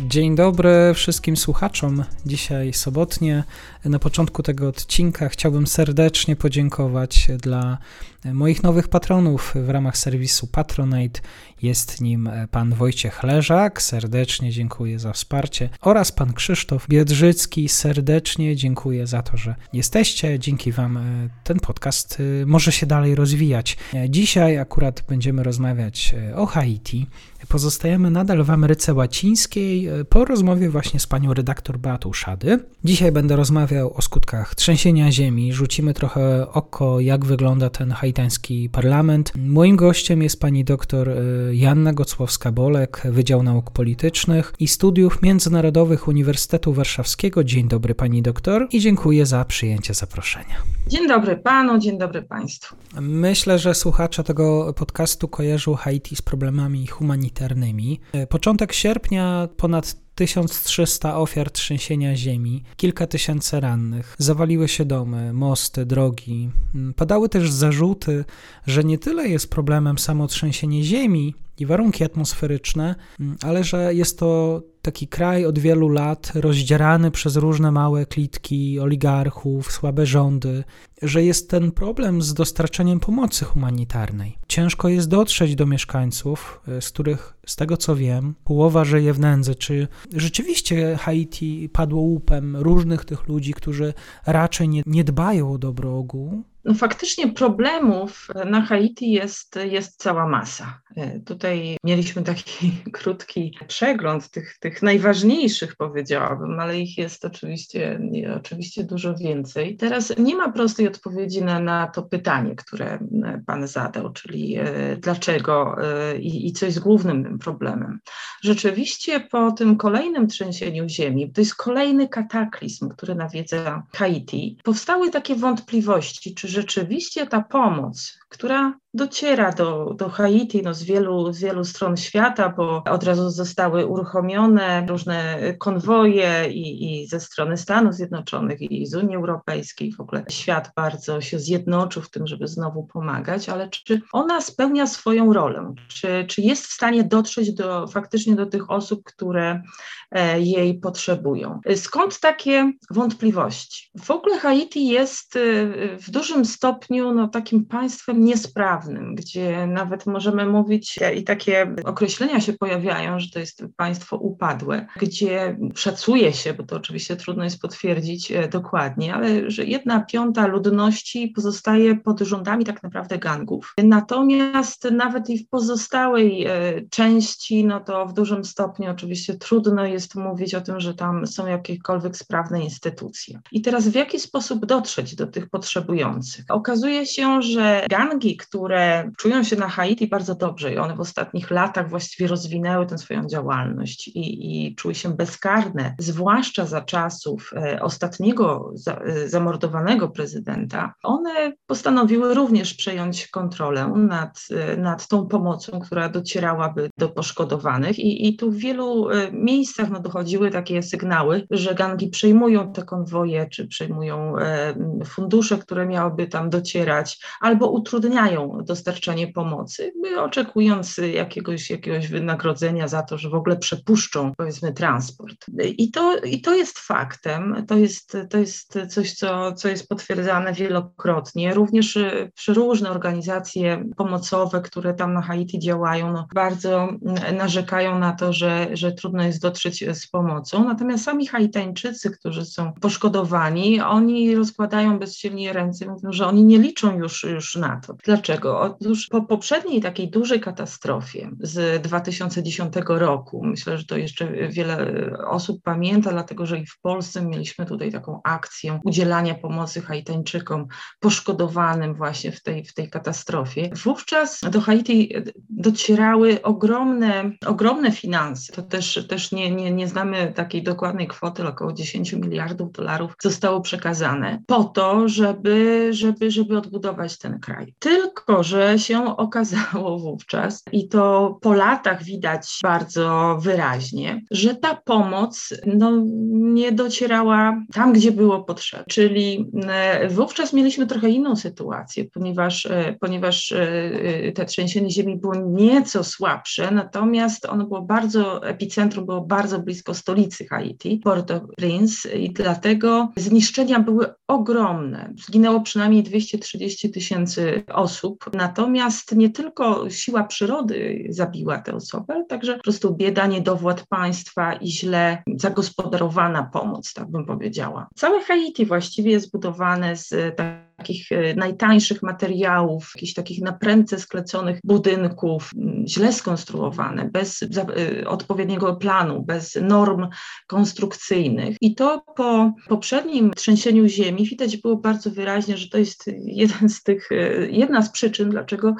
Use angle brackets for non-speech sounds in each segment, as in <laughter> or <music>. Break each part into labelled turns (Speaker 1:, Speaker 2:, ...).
Speaker 1: Dzień dobry wszystkim słuchaczom. Dzisiaj sobotnie. Na początku tego odcinka chciałbym serdecznie podziękować dla moich nowych patronów w ramach serwisu Patronate. Jest nim pan Wojciech Leżak, serdecznie dziękuję za wsparcie, oraz pan Krzysztof Biedrzycki, serdecznie dziękuję za to, że jesteście. Dzięki wam ten podcast może się dalej rozwijać. Dzisiaj akurat będziemy rozmawiać o Haiti. Pozostajemy nadal w Ameryce Łacińskiej po rozmowie właśnie z panią redaktor Beatą Szady. Dzisiaj będę rozmawiał o skutkach trzęsienia ziemi, rzucimy trochę oko, jak wygląda ten haitański parlament. Moim gościem jest pani doktor e, Janna Gocłowska-Bolek, Wydział Nauk Politycznych i Studiów Międzynarodowych Uniwersytetu Warszawskiego. Dzień dobry pani doktor i dziękuję za przyjęcie zaproszenia.
Speaker 2: Dzień dobry panu, dzień dobry państwu.
Speaker 1: Myślę, że słuchacze tego podcastu kojarzą Haiti z problemami humanitarnymi. E, początek sierpnia ponad 1300 ofiar trzęsienia ziemi, kilka tysięcy rannych, zawaliły się domy, mosty, drogi. Padały też zarzuty, że nie tyle jest problemem samo trzęsienie ziemi i warunki atmosferyczne, ale że jest to taki kraj od wielu lat rozdzierany przez różne małe klitki oligarchów, słabe rządy, że jest ten problem z dostarczeniem pomocy humanitarnej. Ciężko jest dotrzeć do mieszkańców, e, z których, z tego co wiem, połowa żyje w nędzy. Czy rzeczywiście Haiti padło łupem różnych tych ludzi, którzy raczej nie, nie dbają o dobro ogółu?
Speaker 2: No faktycznie problemów na Haiti jest, jest cała masa. E, tutaj mieliśmy taki <laughs> krótki przegląd tych, tych najważniejszych, powiedziałabym, ale ich jest oczywiście, oczywiście dużo więcej. Teraz nie ma prostej odpowiedzi na, na to pytanie, które Pan zadał, czyli e, dlaczego e, i, i co jest głównym problemem. Rzeczywiście po tym kolejnym trzęsieniu ziemi, to jest kolejny kataklizm, który nawiedza Haiti, powstały takie wątpliwości, czy rzeczywiście ta pomoc, która dociera do, do Haiti no, z, wielu, z wielu stron świata, bo od razu zostały uruchomione różne konwoje i, i ze strony Stanów Zjednoczonych i z Unii Europejskiej. W ogóle świat bardzo się zjednoczył w tym, żeby znowu pomagać, ale czy ona spełnia swoją rolę? Czy, czy jest w stanie dotrzeć do, faktycznie do tych osób, które e, jej potrzebują? Skąd takie wątpliwości? W ogóle Haiti jest e, w dużym stopniu no, takim państwem niesprawnym gdzie nawet możemy mówić i takie określenia się pojawiają, że to jest państwo upadłe, gdzie szacuje się, bo to oczywiście trudno jest potwierdzić e, dokładnie, ale że jedna piąta ludności pozostaje pod rządami tak naprawdę gangów. Natomiast nawet i w pozostałej e, części, no to w dużym stopniu oczywiście trudno jest mówić o tym, że tam są jakiekolwiek sprawne instytucje. I teraz w jaki sposób dotrzeć do tych potrzebujących? Okazuje się, że gangi, które które czują się na Haiti bardzo dobrze i one w ostatnich latach właściwie rozwinęły tę swoją działalność i, i czuły się bezkarne, zwłaszcza za czasów e, ostatniego za, e, zamordowanego prezydenta, one postanowiły również przejąć kontrolę nad, e, nad tą pomocą, która docierałaby do poszkodowanych i, i tu w wielu miejscach no, dochodziły takie sygnały, że gangi przejmują te konwoje, czy przejmują fundusze, które miałyby tam docierać, albo utrudniają dostarczanie pomocy, oczekując jakiegoś, jakiegoś wynagrodzenia za to, że w ogóle przepuszczą powiedzmy transport. I to, i to jest faktem, to jest, to jest coś, co, co jest potwierdzane wielokrotnie. Również różne organizacje pomocowe, które tam na Haiti działają, no, bardzo narzekają na to, że, że trudno jest dotrzeć z pomocą. Natomiast sami Haitańczycy, którzy są poszkodowani, oni rozkładają bezsilnie ręce, mówią, że oni nie liczą już, już na to. Dlaczego? Otóż po poprzedniej takiej dużej katastrofie z 2010 roku, myślę, że to jeszcze wiele osób pamięta, dlatego że i w Polsce mieliśmy tutaj taką akcję udzielania pomocy Haitańczykom poszkodowanym właśnie w tej, w tej katastrofie. Wówczas do Haiti docierały ogromne, ogromne finanse. To też, też nie, nie, nie znamy takiej dokładnej kwoty, około 10 miliardów dolarów zostało przekazane po to, żeby, żeby, żeby odbudować ten kraj. Tylko, że się okazało wówczas, i to po latach widać bardzo wyraźnie, że ta pomoc no, nie docierała tam, gdzie było potrzebne. Czyli e, wówczas mieliśmy trochę inną sytuację, ponieważ, e, ponieważ e, te trzęsienie ziemi było nieco słabsze, natomiast ono było bardzo, epicentrum było bardzo blisko stolicy Haiti, Port-au-Prince i dlatego zniszczenia były ogromne. Zginęło przynajmniej 230 tysięcy osób, natomiast nie tylko siła przyrody zabiła te osoby, ale także po prostu bieda, niedowład państwa i źle zagospodarowana pomoc, tak bym powiedziała. Całe Haiti właściwie jest budowane z takich e, najtańszych materiałów, jakichś takich naprędce skleconych budynków, źle skonstruowane, bez e, odpowiedniego planu, bez norm konstrukcyjnych. I to po poprzednim trzęsieniu ziemi widać było bardzo wyraźnie, że to jest jeden z tych, e, jedna z przyczyn, dlaczego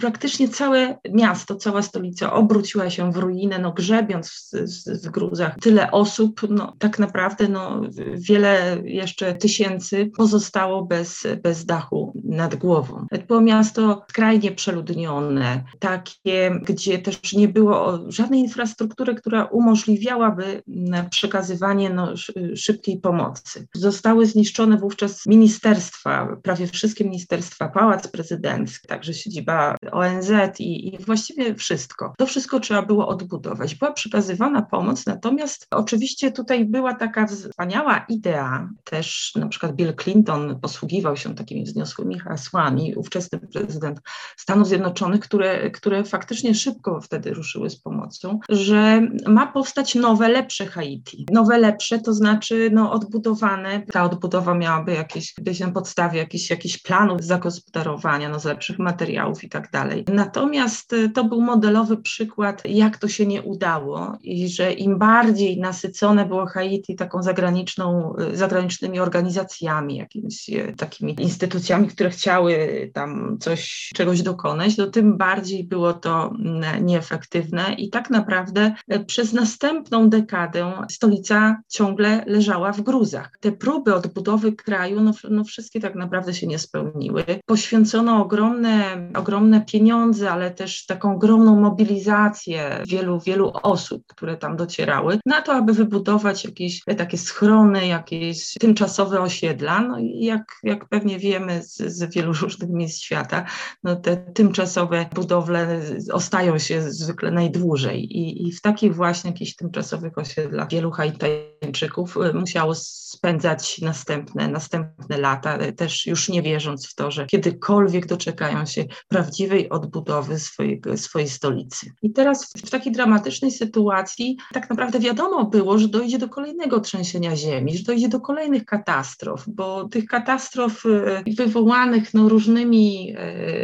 Speaker 2: praktycznie całe miasto, cała stolica obróciła się w ruinę, no grzebiąc w, w, w gruzach. Tyle osób, no tak naprawdę no, wiele jeszcze tysięcy pozostało bez, bez dachu nad głową. To miasto skrajnie przeludnione, takie, gdzie też nie było żadnej infrastruktury, która umożliwiałaby przekazywanie no, szybkiej pomocy. Zostały zniszczone wówczas ministerstwa, prawie wszystkie ministerstwa, pałac prezydencki, także siedziba ONZ i, i właściwie wszystko. To wszystko trzeba było odbudować. Była przekazywana pomoc, natomiast oczywiście tutaj była taka wspaniała idea, też na przykład Bill Clinton posługiwał się takimi wzniosłymi hasłami, ówczesny prezydent Stanów Zjednoczonych, które, które faktycznie szybko wtedy ruszyły z pomocą, że ma powstać nowe, lepsze Haiti. Nowe, lepsze to znaczy no, odbudowane, ta odbudowa miałaby jakieś, gdzieś na podstawie jakichś, jakichś planów zagospodarowania, no, z lepszych materiałów i tak dalej. Natomiast y, to był modelowy przykład, jak to się nie udało i że im bardziej nasycone było Haiti taką zagraniczną, y, zagranicznymi organizacjami, jakimiś y, takimi instytucjami, które chciały tam coś, czegoś dokonać, to tym bardziej było to nieefektywne i tak naprawdę e, przez następną dekadę stolica ciągle leżała w gruzach. Te próby odbudowy kraju, no, no wszystkie tak naprawdę się nie spełniły. Poświęcono ogromne, ogromne pieniądze, ale też taką ogromną mobilizację wielu, wielu osób, które tam docierały, na to, aby wybudować jakieś takie schrony, jakieś tymczasowe osiedla. No i jak, jak pewnie wiemy z, z wielu różnych miejsc świata, no te tymczasowe budowle ostają się zwykle najdłużej i, i w takich właśnie jakichś tymczasowych osiedlach wielu Haitańczyków y, musiało spędzać następne, następne lata, y, też już nie wierząc w to, że kiedykolwiek doczekają się prawdziwej odbudowy swojej, swojej stolicy. I teraz w takiej dramatycznej sytuacji tak naprawdę wiadomo było, że dojdzie do kolejnego trzęsienia ziemi, że dojdzie do kolejnych katastrof, bo tych katastrof y, wywołanych no, różnymi,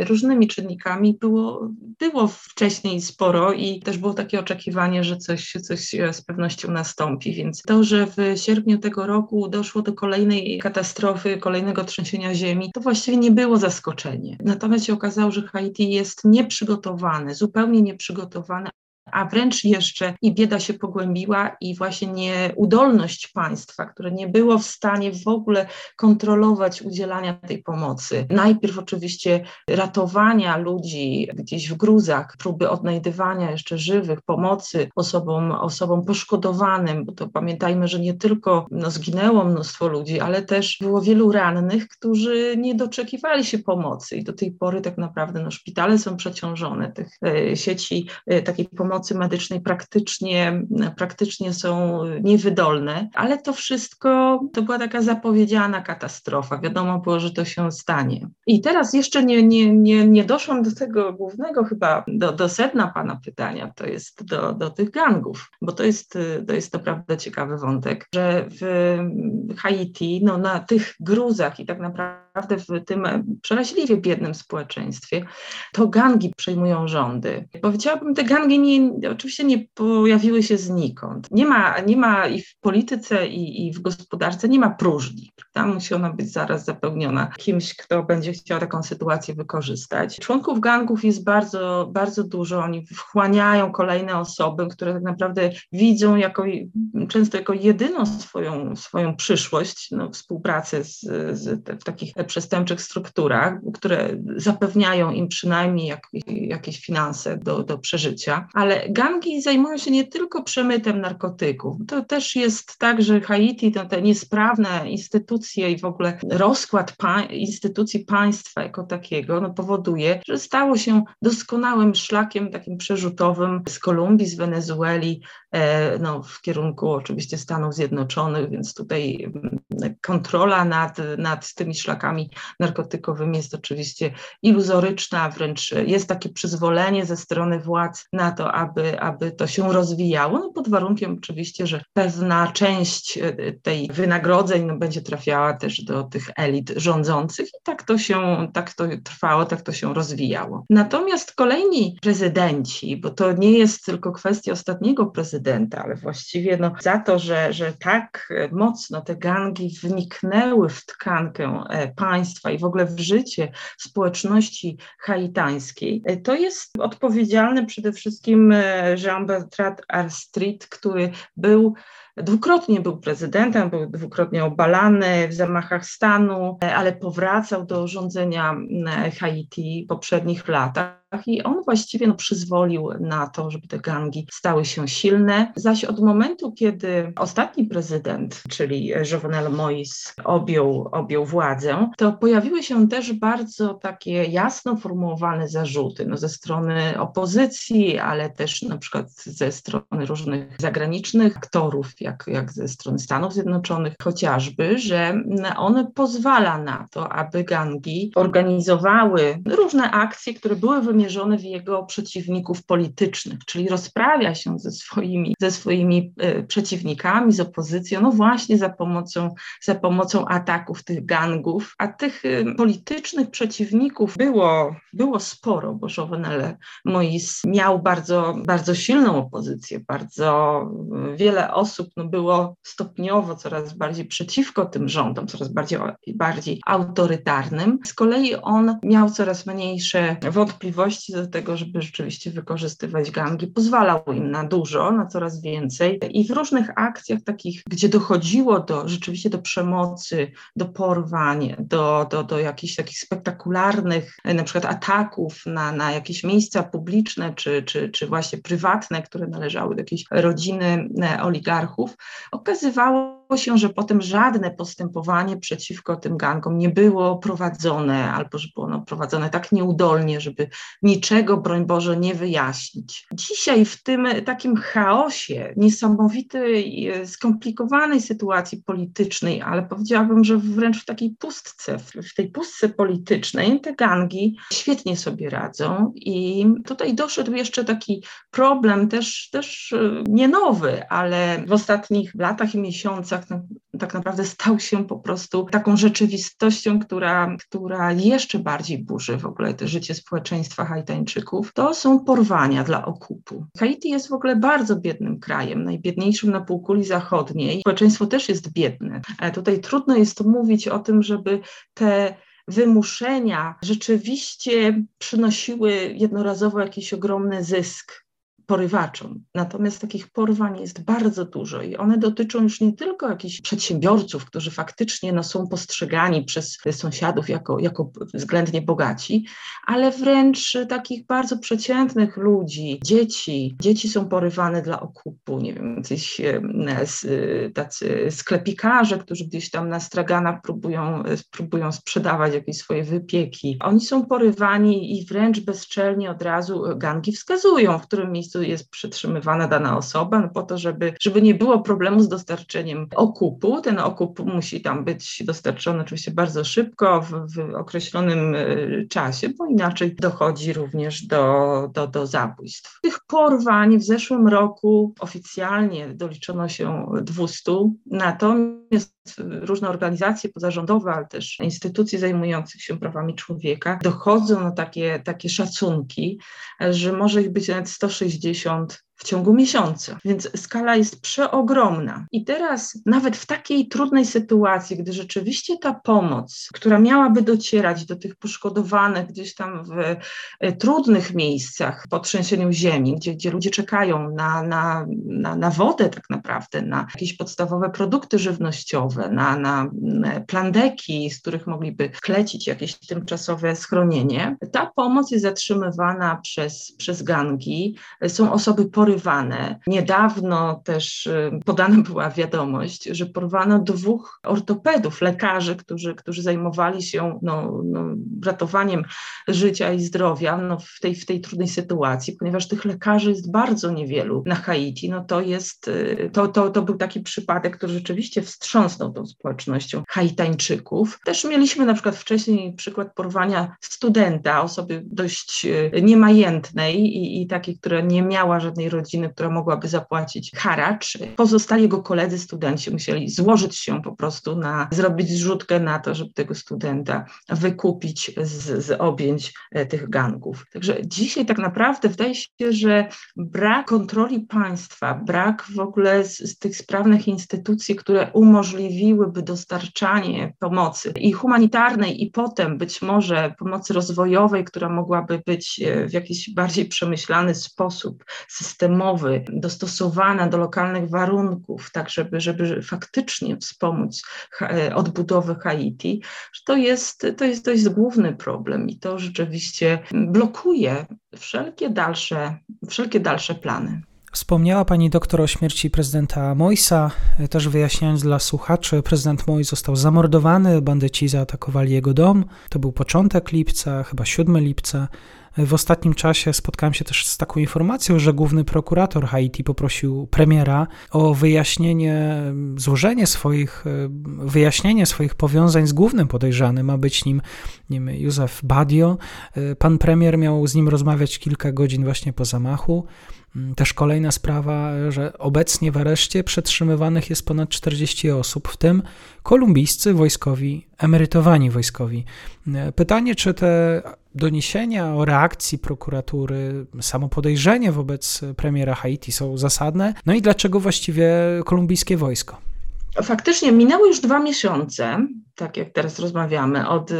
Speaker 2: różnymi czynnikami było, było wcześniej sporo i też było takie oczekiwanie, że coś, coś z pewnością nastąpi. Więc to, że w sierpniu tego roku doszło do kolejnej katastrofy, kolejnego trzęsienia ziemi, to właściwie nie było zaskoczenie. Natomiast się okazało, że Haiti jest nieprzygotowane, zupełnie nieprzygotowane, a wręcz jeszcze i bieda się pogłębiła i właśnie nieudolność państwa, które nie było w stanie w ogóle kontrolować udzielania tej pomocy. Najpierw oczywiście ratowania ludzi gdzieś w gruzach, próby odnajdywania jeszcze żywych, pomocy osobom, osobom poszkodowanym, bo to pamiętajmy, że nie tylko no, zginęło mnóstwo ludzi, ale też było wielu rannych, którzy nie doczekiwali się pomocy i do tej pory tak naprawdę no, szpitale są przeciążone, tych e, sieci e, takiej pomocy pomocy medycznej praktycznie, praktycznie są niewydolne, ale to wszystko to była taka zapowiedziana katastrofa. Wiadomo było, że to się stanie. I teraz jeszcze nie, nie, nie, nie doszłam do tego głównego chyba, do, do sedna Pana pytania, to jest do, do tych gangów, bo to jest, to jest naprawdę ciekawy wątek, że w Haiti, no na tych gruzach i tak naprawdę w tym przeraźliwie biednym społeczeństwie, to gangi przejmują rządy. Powiedziałabym, te gangi nie, oczywiście nie pojawiły się znikąd. Nie ma, nie ma i w polityce, i, i w gospodarce nie ma próżni. Tam musi ona być zaraz zapełniona kimś, kto będzie chciał taką sytuację wykorzystać. Członków gangów jest bardzo, bardzo dużo. Oni wchłaniają kolejne osoby, które tak naprawdę widzą jako, często jako jedyną swoją, swoją przyszłość no, współpracę z, z w takich przestępczych strukturach, które zapewniają im przynajmniej jak, jakieś finanse do, do przeżycia. Ale gangi zajmują się nie tylko przemytem narkotyków. To też jest tak, że Haiti, to te niesprawne instytucje i w ogóle rozkład pa instytucji państwa jako takiego no, powoduje, że stało się doskonałym szlakiem takim przerzutowym z Kolumbii, z Wenezueli, e, no, w kierunku oczywiście Stanów Zjednoczonych, więc tutaj mm, kontrola nad, nad tymi szlakami narkotykowymi jest oczywiście iluzoryczna, wręcz jest takie przyzwolenie ze strony władz na to, aby, aby to się rozwijało, no pod warunkiem oczywiście, że pewna część e, tej wynagrodzeń no, będzie trafiała też do tych elit rządzących i tak to się, tak to trwało, tak to się rozwijało. Natomiast kolejni prezydenci, bo to nie jest tylko kwestia ostatniego prezydenta, ale właściwie no, za to, że, że tak mocno te gangi wniknęły w tkankę e, państwa i w ogóle w życie społeczności haitańskiej, e, to jest odpowiedzialny przede wszystkim e, Jean-Bertrand Arstrit, który był Dwukrotnie był prezydentem, był dwukrotnie obalany w zamachach stanu, ale powracał do rządzenia Haiti w poprzednich latach i on właściwie no, przyzwolił na to, żeby te gangi stały się silne. Zaś od momentu, kiedy ostatni prezydent, czyli Jovenel Moïse, objął, objął władzę, to pojawiły się też bardzo takie jasno formułowane zarzuty no, ze strony opozycji, ale też na przykład ze strony różnych zagranicznych aktorów, jak, jak ze strony Stanów Zjednoczonych chociażby, że on pozwala na to, aby gangi organizowały różne akcje, które były wymierzone w jego przeciwników politycznych, czyli rozprawia się ze swoimi, ze swoimi e, przeciwnikami, z opozycją, no właśnie za pomocą, za pomocą ataków tych gangów, a tych e, politycznych przeciwników było, było sporo, bo Jovenel Mois miał bardzo, bardzo silną opozycję, bardzo wiele osób no, było stopniowo coraz bardziej przeciwko tym rządom, coraz bardziej, bardziej autorytarnym. Z kolei on miał coraz mniejsze wątpliwości, do tego, żeby rzeczywiście wykorzystywać gangi, pozwalał im na dużo, na coraz więcej. I w różnych akcjach takich, gdzie dochodziło do rzeczywiście do przemocy, do porwań, do, do, do jakichś takich spektakularnych na przykład ataków na, na jakieś miejsca publiczne czy, czy, czy właśnie prywatne, które należały do jakiejś rodziny e, oligarchów, okazywało się, że potem żadne postępowanie przeciwko tym gangom nie było prowadzone, albo że było ono prowadzone tak nieudolnie, żeby niczego, broń Boże, nie wyjaśnić. Dzisiaj w tym takim chaosie, niesamowitej, skomplikowanej sytuacji politycznej, ale powiedziałabym, że wręcz w takiej pustce, w tej pustce politycznej te gangi świetnie sobie radzą i tutaj doszedł jeszcze taki problem, też, też nie nowy, ale w ostatnich latach i miesiącach tak, tak naprawdę stał się po prostu taką rzeczywistością, która, która jeszcze bardziej burzy w ogóle to życie społeczeństwa Haitańczyków, to są porwania dla okupu. Haiti jest w ogóle bardzo biednym krajem, najbiedniejszym na półkuli zachodniej. Społeczeństwo też jest biedne. Ale tutaj trudno jest mówić o tym, żeby te wymuszenia rzeczywiście przynosiły jednorazowo jakiś ogromny zysk porywaczom. Natomiast takich porwań jest bardzo dużo i one dotyczą już nie tylko jakichś przedsiębiorców, którzy faktycznie no, są postrzegani przez sąsiadów jako, jako względnie bogaci, ale wręcz takich bardzo przeciętnych ludzi, dzieci. Dzieci są porywane dla okupu, nie wiem, jacyś tacy sklepikarze, którzy gdzieś tam na straganach próbują, próbują sprzedawać jakieś swoje wypieki. Oni są porywani i wręcz bezczelnie od razu gangi wskazują, w którym miejscu miejscu jest przetrzymywana dana osoba, no po to, żeby, żeby nie było problemu z dostarczeniem okupu. Ten okup musi tam być dostarczony oczywiście bardzo szybko, w, w określonym e, czasie, bo inaczej dochodzi również do, do, do zabójstw. Tych porwań w zeszłym roku oficjalnie doliczono się 200, natomiast różne organizacje pozarządowe, ale też instytucje zajmujące się prawami człowieka dochodzą na takie, takie szacunki, że może ich być nawet 160 60 w ciągu miesiąca. Więc skala jest przeogromna. I teraz, nawet w takiej trudnej sytuacji, gdy rzeczywiście ta pomoc, która miałaby docierać do tych poszkodowanych gdzieś tam w e, trudnych miejscach po trzęsieniu ziemi, gdzie, gdzie ludzie czekają na, na, na, na wodę, tak naprawdę, na jakieś podstawowe produkty żywnościowe, na, na plandeki, z których mogliby klecić jakieś tymczasowe schronienie, ta pomoc jest zatrzymywana przez, przez gangi. Są osoby po porywane. Niedawno też y, podana była wiadomość, że porwano dwóch ortopedów, lekarzy, którzy, którzy zajmowali się no, no, ratowaniem życia i zdrowia no, w, tej, w tej trudnej sytuacji, ponieważ tych lekarzy jest bardzo niewielu na Haiti. No, to, jest, y, to, to, to był taki przypadek, który rzeczywiście wstrząsnął tą społecznością Haitańczyków. Też mieliśmy na przykład wcześniej przykład porwania studenta, osoby dość y, niemajętnej i, i takiej, która nie miała żadnej rodziny, która mogłaby zapłacić haracz. Pozostali jego koledzy studenci musieli złożyć się po prostu na, zrobić zrzutkę na to, żeby tego studenta wykupić z, z objęć e, tych gangów. Także dzisiaj tak naprawdę wydaje się, że brak kontroli państwa, brak w ogóle z, z tych sprawnych instytucji, które umożliwiłyby dostarczanie pomocy i humanitarnej, i potem być może pomocy rozwojowej, która mogłaby być e, w jakiś bardziej przemyślany sposób, systemowy, systemowy, dostosowana do lokalnych warunków, tak żeby, żeby faktycznie wspomóc e, odbudowę Haiti, to jest, to, jest, to jest główny problem i to rzeczywiście blokuje wszelkie dalsze, wszelkie dalsze plany.
Speaker 1: Wspomniała pani doktor o śmierci prezydenta Moisa. Też wyjaśniając dla słuchaczy, prezydent Mois został zamordowany, bandyci zaatakowali jego dom. To był początek lipca, chyba 7 lipca. W ostatnim czasie spotkałem się też z taką informacją, że główny prokurator Haiti poprosił premiera o wyjaśnienie, złożenie swoich, wyjaśnienie swoich powiązań z głównym podejrzanym, ma być nim, nim Józef Badio. Pan premier miał z nim rozmawiać kilka godzin właśnie po zamachu. Też kolejna sprawa, że obecnie w areszcie przetrzymywanych jest ponad 40 osób, w tym kolumbijscy wojskowi, emerytowani wojskowi. Pytanie, czy te doniesienia o reakcji prokuratury, samo podejrzenie wobec premiera Haiti są zasadne? No i dlaczego właściwie kolumbijskie wojsko?
Speaker 2: Faktycznie minęły już dwa miesiące, tak jak teraz rozmawiamy, od y,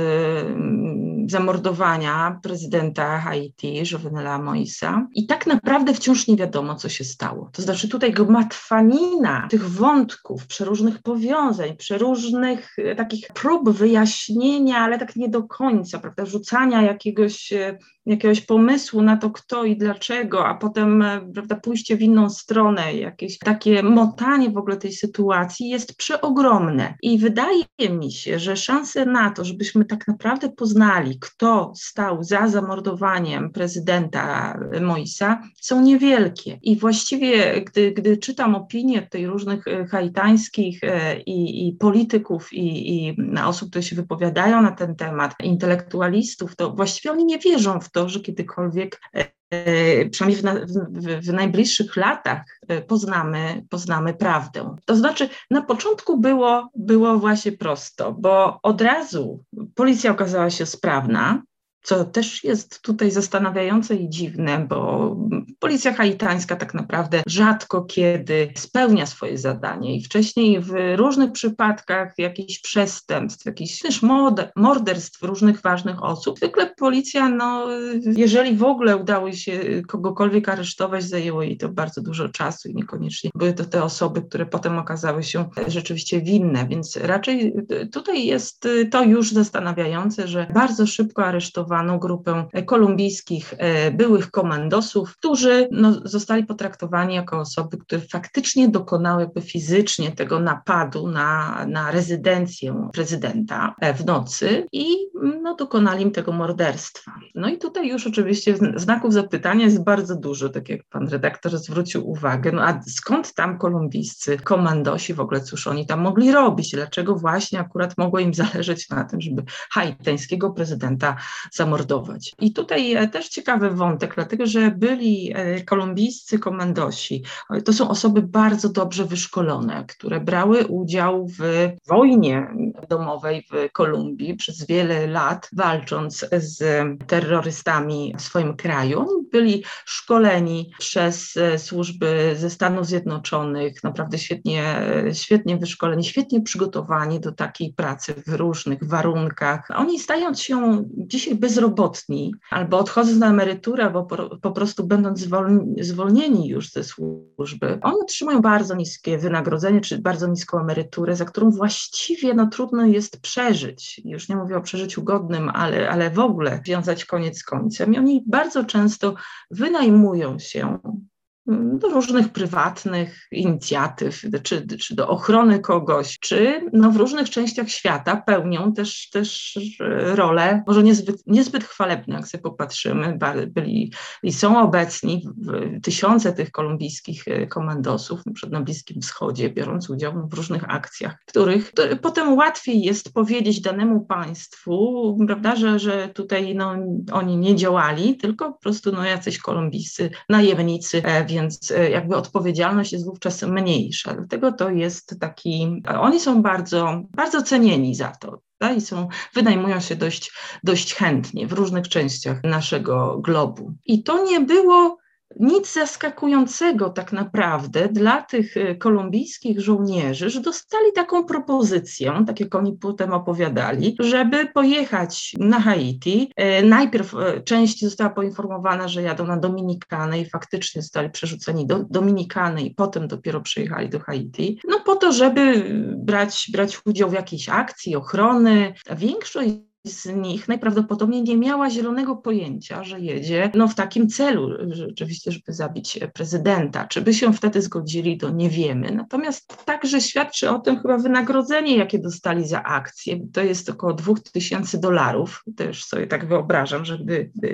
Speaker 2: zamordowania prezydenta Haiti, Jovenela Moisa. I tak naprawdę wciąż nie wiadomo, co się stało. To znaczy tutaj gmatwanina tych wątków, przeróżnych powiązań, przeróżnych e, takich prób wyjaśnienia, ale tak nie do końca, prawda, rzucania jakiegoś e, jakiegoś pomysłu na to, kto i dlaczego, a potem prawda, pójście w inną stronę, jakieś takie motanie w ogóle tej sytuacji jest przeogromne. I wydaje mi się, że szanse na to, żebyśmy tak naprawdę poznali, kto stał za zamordowaniem prezydenta Moisa, są niewielkie. I właściwie, gdy, gdy czytam opinie tej różnych e, haitańskich e, i, i polityków, i, i osób, które się wypowiadają na ten temat, intelektualistów, to właściwie oni nie wierzą w to, że kiedykolwiek e, przynajmniej w, w, w, najbliższych latach poznamy, poznamy prawdę. To znaczy, na początku było, było właśnie prosto, bo od razu policja okazała się sprawna, co też jest tutaj zastanawiające i dziwne, bo policja haitańska tak naprawdę rzadko kiedy spełnia swoje zadanie i wcześniej w różnych przypadkach jakichś przestępstw, jakichś też morderstw różnych ważnych osób, zwykle policja, no, jeżeli w ogóle udało się kogokolwiek aresztować, zajęło jej to bardzo dużo czasu i niekoniecznie były to te osoby, które potem okazały się rzeczywiście winne, więc raczej tutaj jest to już zastanawiające, że bardzo szybko aresztowano zorganizowano grupę kolumbijskich byłych komandosów, którzy no, zostali potraktowani jako osoby, które faktycznie dokonały fizycznie tego napadu na, na rezydencję prezydenta w nocy i no, dokonali im tego morderstwa. No i tutaj już oczywiście znaków zapytania jest bardzo dużo, tak jak pan redaktor zwrócił uwagę. No a skąd tam kolumbijscy komandosi w ogóle, cóż oni tam mogli robić? Dlaczego właśnie akurat mogło im zależeć na tym, żeby haitańskiego prezydenta zamordować? I tutaj e, też ciekawy wątek, dlatego że byli e, kolumbijscy komandosi. To są osoby bardzo dobrze wyszkolone, które brały udział w wojnie domowej w Kolumbii przez wiele lat, walcząc z terrorystami w swoim kraju. Byli szkoleni przez e, służby ze Stanów Zjednoczonych, naprawdę świetnie, świetnie wyszkoleni, świetnie przygotowani do takiej pracy w różnych warunkach. Oni stając się dzisiaj bezrobotni albo odchodząc na emeryturę, albo po, po prostu będąc zwolnieni już ze służby, oni otrzymują bardzo niskie wynagrodzenie, czy bardzo niską emeryturę, za którą właściwie no, trudno jest przeżyć. Już nie mówię o przeżyciu godnym, ale, ale w ogóle wiązać koniec z końcem. I oni bardzo często wynajmują się do różnych prywatnych inicjatyw, czy, czy do ochrony kogoś, czy no w różnych częściach świata pełnią też, też role, może niezbyt, niezbyt chwalebne, jak sobie popatrzymy, byli i są obecni tysiące tych kolumbijskich e, komandosów przed na Bliskim Wschodzie, biorąc udział w różnych akcjach, których potem łatwiej jest powiedzieć danemu państwu, prawda, że, że tutaj no, oni nie działali, tylko po prostu no, jacyś kolumbijscy najemnicy, e, więc e, jakby odpowiedzialność jest wówczas mniejsza. Dlatego to jest taki, oni są bardzo, bardzo cenieni za to. I są, wynajmują się dość, dość chętnie w różnych częściach naszego globu. I to nie było nic zaskakującego tak naprawdę dla tych e, kolumbijskich żołnierzy, że dostali taką propozycję, tak jak oni potem opowiadali, żeby pojechać na Haiti. E, najpierw e, część została poinformowana, że jadą na Dominikanę i faktycznie zostali przerzuceni do Dominikany i potem dopiero przyjechali do Haiti. No po to, żeby brać, brać udział w jakiejś akcji ochrony. Większość z nich najprawdopodobniej nie miała zielonego pojęcia, że jedzie no, w takim celu, rzeczywiście, żeby zabić prezydenta. Czy by się wtedy zgodzili, to nie wiemy. Natomiast także świadczy o tym chyba wynagrodzenie, jakie dostali za akcję. To jest około 2000 dolarów. Też sobie tak wyobrażam, że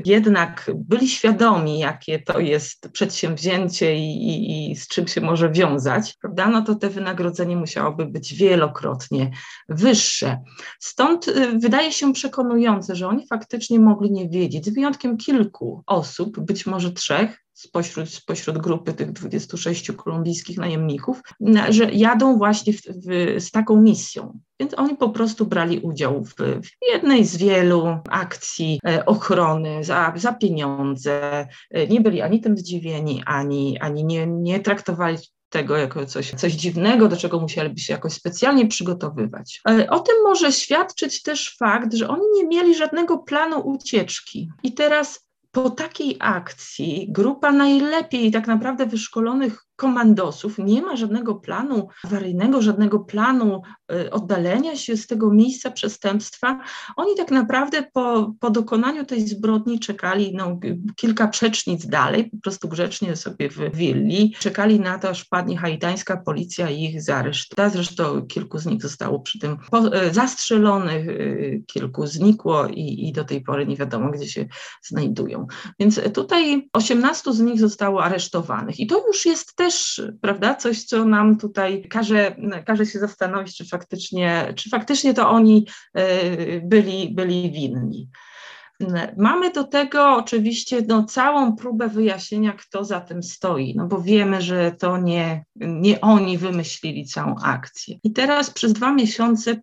Speaker 2: jednak byli świadomi, jakie to jest przedsięwzięcie i, i, i z czym się może wiązać, prawda? no to te wynagrodzenie musiałoby być wielokrotnie wyższe. Stąd y, wydaje się przekonujące, że oni faktycznie mogli nie wiedzieć, z wyjątkiem kilku osób, być może trzech, spośród, spośród grupy tych 26 kolumbijskich najemników, że jadą właśnie w, w, z taką misją. Więc oni po prostu brali udział w, w jednej z wielu akcji e, ochrony za, za pieniądze. E, nie byli ani tym zdziwieni, ani, ani nie, nie traktowali tego jako coś, coś dziwnego, do czego musieliby się jakoś specjalnie przygotowywać. O tym może świadczyć też fakt, że oni nie mieli żadnego planu ucieczki. I teraz po takiej akcji grupa najlepiej tak naprawdę wyszkolonych komandosów, nie ma żadnego planu awaryjnego, żadnego planu oddalenia się z tego miejsca przestępstwa. Oni tak naprawdę po, po dokonaniu tej zbrodni czekali no, kilka przecznic dalej, po prostu grzecznie sobie w willi, czekali na to, aż padnie haitańska policja i ich zaresztuje. Zresztą kilku z nich zostało przy tym y, zastrzelonych, y, kilku znikło i, i do tej pory nie wiadomo, gdzie się znajdują. Więc tutaj 18 z nich zostało aresztowanych i to już jest też, prawda, coś, co nam tutaj każe, każe się zastanowić, czy faktycznie, czy faktycznie to oni e, byli, byli winni. Mamy do tego oczywiście no, całą próbę wyjaśnienia, kto za tym stoi, no bo wiemy, że to nie, nie oni wymyślili całą akcję. I teraz przez dwa miesiące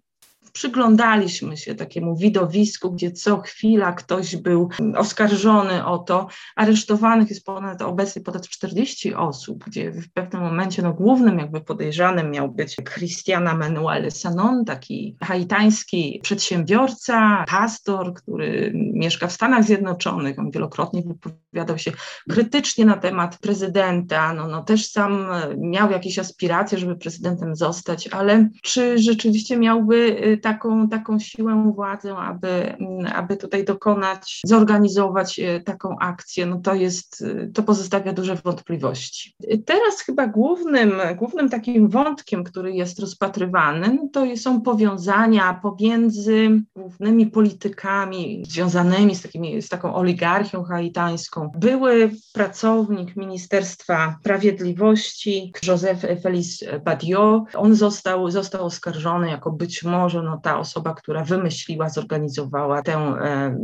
Speaker 2: przyglądaliśmy się takiemu widowisku, gdzie co chwila ktoś był oskarżony o to. Aresztowanych jest ponad, obecnie ponad 40 osób, gdzie w pewnym momencie no, głównym jakby podejrzanym miał być Cristiana Manuel Sanon, taki haitański przedsiębiorca, pastor, który mieszka w Stanach Zjednoczonych. On wielokrotnie wypowiadał się krytycznie na temat prezydenta. No, no, też sam miał jakieś aspiracje, żeby prezydentem zostać, ale czy rzeczywiście miałby y, taką, taką siłę, władzę, aby, aby tutaj dokonać, zorganizować taką akcję, no to jest, to pozostawia duże wątpliwości. Teraz chyba głównym, głównym takim wątkiem, który jest rozpatrywany, no to są powiązania pomiędzy głównymi politykami związanymi z, takimi, z taką oligarchią haitańską. Były pracownik Ministerstwa Sprawiedliwości, Joseph Félix Badiot, on został, został oskarżony jako być może no, ta osoba, która wymyśliła, zorganizowała tę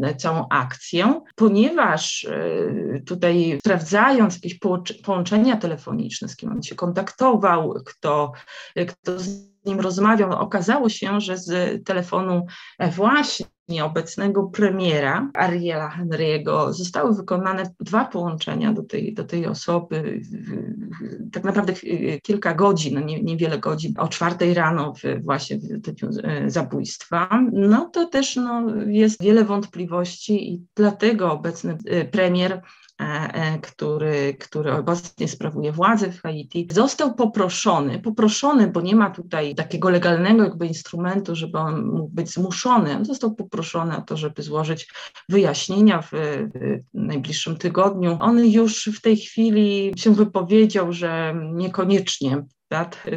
Speaker 2: e, całą akcję, ponieważ e, tutaj sprawdzając jakieś połączenia telefoniczne, z kim on się kontaktował, kto, kto z nim rozmawiał, okazało się, że z telefonu właśnie obecnego premiera Ariela Henry'ego zostały wykonane dwa połączenia do tej, do tej osoby, tak naprawdę kilka godzin, nie, niewiele godzin, o czwartej rano w, właśnie w dniu e, zabójstwa, no to też no, jest wiele wątpliwości i dlatego obecny e, premier E, e, który, który obecnie sprawuje władzę w Haiti, został poproszony, poproszony, bo nie ma tutaj takiego legalnego jakby instrumentu, żeby on mógł być zmuszony, on został poproszony o to, żeby złożyć wyjaśnienia w, w najbliższym tygodniu. On już w tej chwili się wypowiedział, że niekoniecznie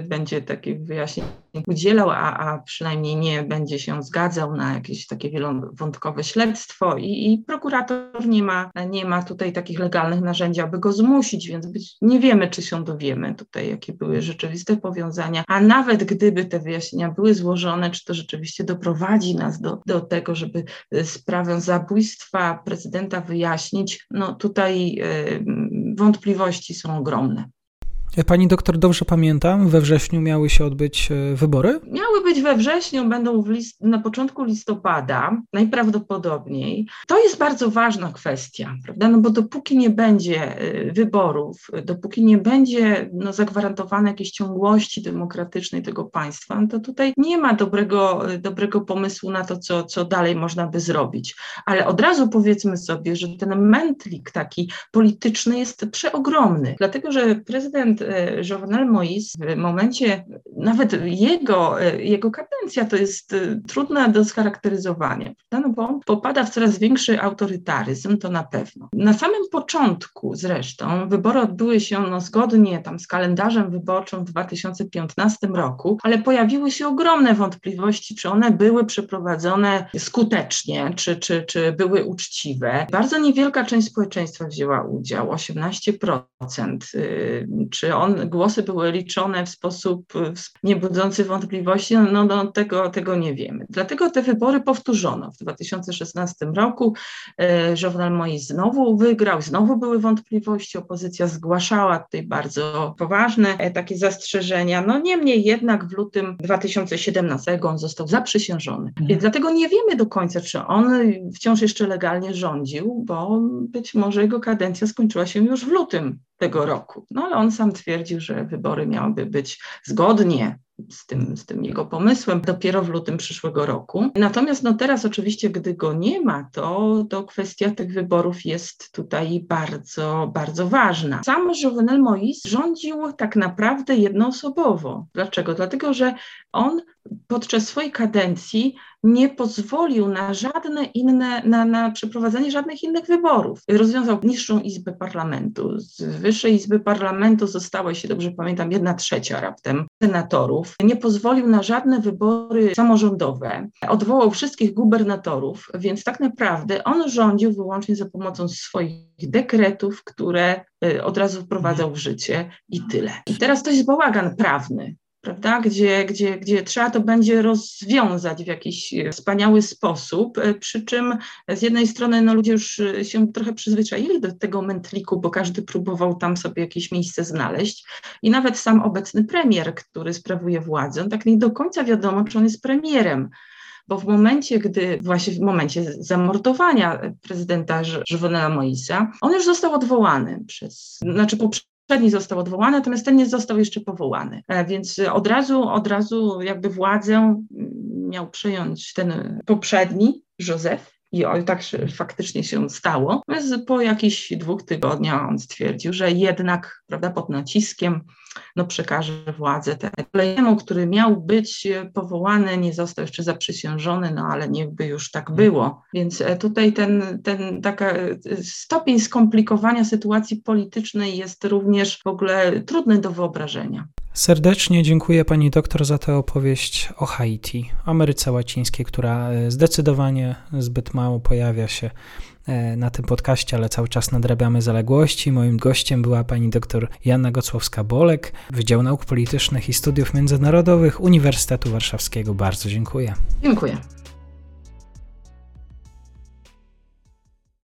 Speaker 2: będzie takich wyjaśnień udzielał, a, a przynajmniej nie będzie się zgadzał na jakieś takie wielowątkowe śledztwo i, i prokurator nie ma, nie ma tutaj takich legalnych narzędzi, aby go zmusić, więc być, nie wiemy, czy się dowiemy tutaj, jakie były rzeczywiste powiązania, a nawet gdyby te wyjaśnienia były złożone, czy to rzeczywiście doprowadzi nas do, do tego, żeby sprawę zabójstwa prezydenta wyjaśnić, no tutaj y, wątpliwości są ogromne.
Speaker 1: Pani doktor, dobrze pamiętam, we wrześniu miały się odbyć e, wybory?
Speaker 2: Miały być we wrześniu, będą list, na początku listopada, najprawdopodobniej. To jest bardzo ważna kwestia, prawda? No bo dopóki nie będzie e, wyborów, dopóki nie będzie no, zagwarantowane jakiejś ciągłości demokratycznej tego państwa, no to tutaj nie ma dobrego, e, dobrego pomysłu na to, co, co dalej można by zrobić. Ale od razu powiedzmy sobie, że ten mętlik taki polityczny jest przeogromny, dlatego że prezydent Jovenel Moïse w momencie, nawet jego, e, jego kadencja to jest e, trudna do scharakteryzowania, no bo on popada w coraz większy autorytaryzm, to na pewno. Na samym początku zresztą wybory odbyły się no, zgodnie tam z kalendarzem wyborczym w 2015 roku, ale pojawiły się ogromne wątpliwości, czy one były przeprowadzone skutecznie, czy, czy, czy były uczciwe. Bardzo niewielka część społeczeństwa wzięła udział, 18%, czy on, głosy były liczone w sposób niebudzący wątpliwości, no, no, no tego, tego nie wiemy. Dlatego te wybory powtórzono w 2016 roku. E, Jovenel Moïse znowu wygrał, znowu były wątpliwości, opozycja zgłaszała tutaj bardzo poważne e, takie zastrzeżenia. No niemniej jednak w lutym 2017 on został zaprzysiężony. Mhm. I dlatego nie wiemy do końca, czy on wciąż jeszcze legalnie rządził, bo być może jego kadencja skończyła się już w lutym tego roku. No ale on sam twierdził, że wybory miałyby być zgodnie z tym, z tym jego pomysłem dopiero w lutym przyszłego roku. Natomiast no teraz oczywiście, gdy go nie ma, to, to kwestia tych wyborów jest tutaj bardzo, bardzo ważna. Sam Jovenel Moïse rządził tak naprawdę jednoosobowo. Dlaczego? Dlatego, że on podczas swojej kadencji nie pozwolił na żadne inne, na, na przeprowadzenie żadnych innych wyborów. Rozwiązał niższą izbę parlamentu. Z wyższej izby parlamentu została, jeśli dobrze pamiętam, jedna trzecia raptem senatorów. Nie pozwolił na żadne wybory samorządowe. Odwołał wszystkich gubernatorów, więc tak naprawdę on rządził wyłącznie za pomocą swoich dekretów, które y, od razu wprowadzał w życie i tyle. I teraz to jest bałagan prawny prawda, gdzie, gdzie, gdzie trzeba to będzie rozwiązać w jakiś e, wspaniały sposób, e, przy czym z jednej strony no, ludzie już e, się trochę przyzwyczaili do tego mętliku, bo każdy próbował tam sobie jakieś miejsce znaleźć. I nawet sam obecny premier, który sprawuje władzę, tak nie do końca wiadomo, czy on jest premierem, bo w momencie, gdy właśnie w momencie zamordowania prezydenta Żywonela Moisa, on już został odwołany przez, znaczy poprzez poprzedni został odwołany, natomiast ten nie został jeszcze powołany. E, więc od razu, od razu jakby władzę miał przejąć ten poprzedni, Józef, i tak faktycznie się stało. Po jakichś dwóch tygodniach on stwierdził, że jednak prawda, pod naciskiem no, przekaże władzę kolejnemu, który miał być powołany, nie został jeszcze zaprzysiężony, no ale niechby już tak było. Więc tutaj ten, ten taka stopień skomplikowania sytuacji politycznej jest również w ogóle trudny do wyobrażenia.
Speaker 1: Serdecznie dziękuję pani doktor za tę opowieść o Haiti, Ameryce Łacińskiej, która e, zdecydowanie zbyt mało pojawia się e, na tym podcaście, ale cały czas nadrabiamy zaległości. Moim gościem była pani doktor Janna Gocłowska-Bolek, Wydział Nauk Politycznych i Studiów Międzynarodowych Uniwersytetu Warszawskiego. Bardzo dziękuję.
Speaker 2: Dziękuję.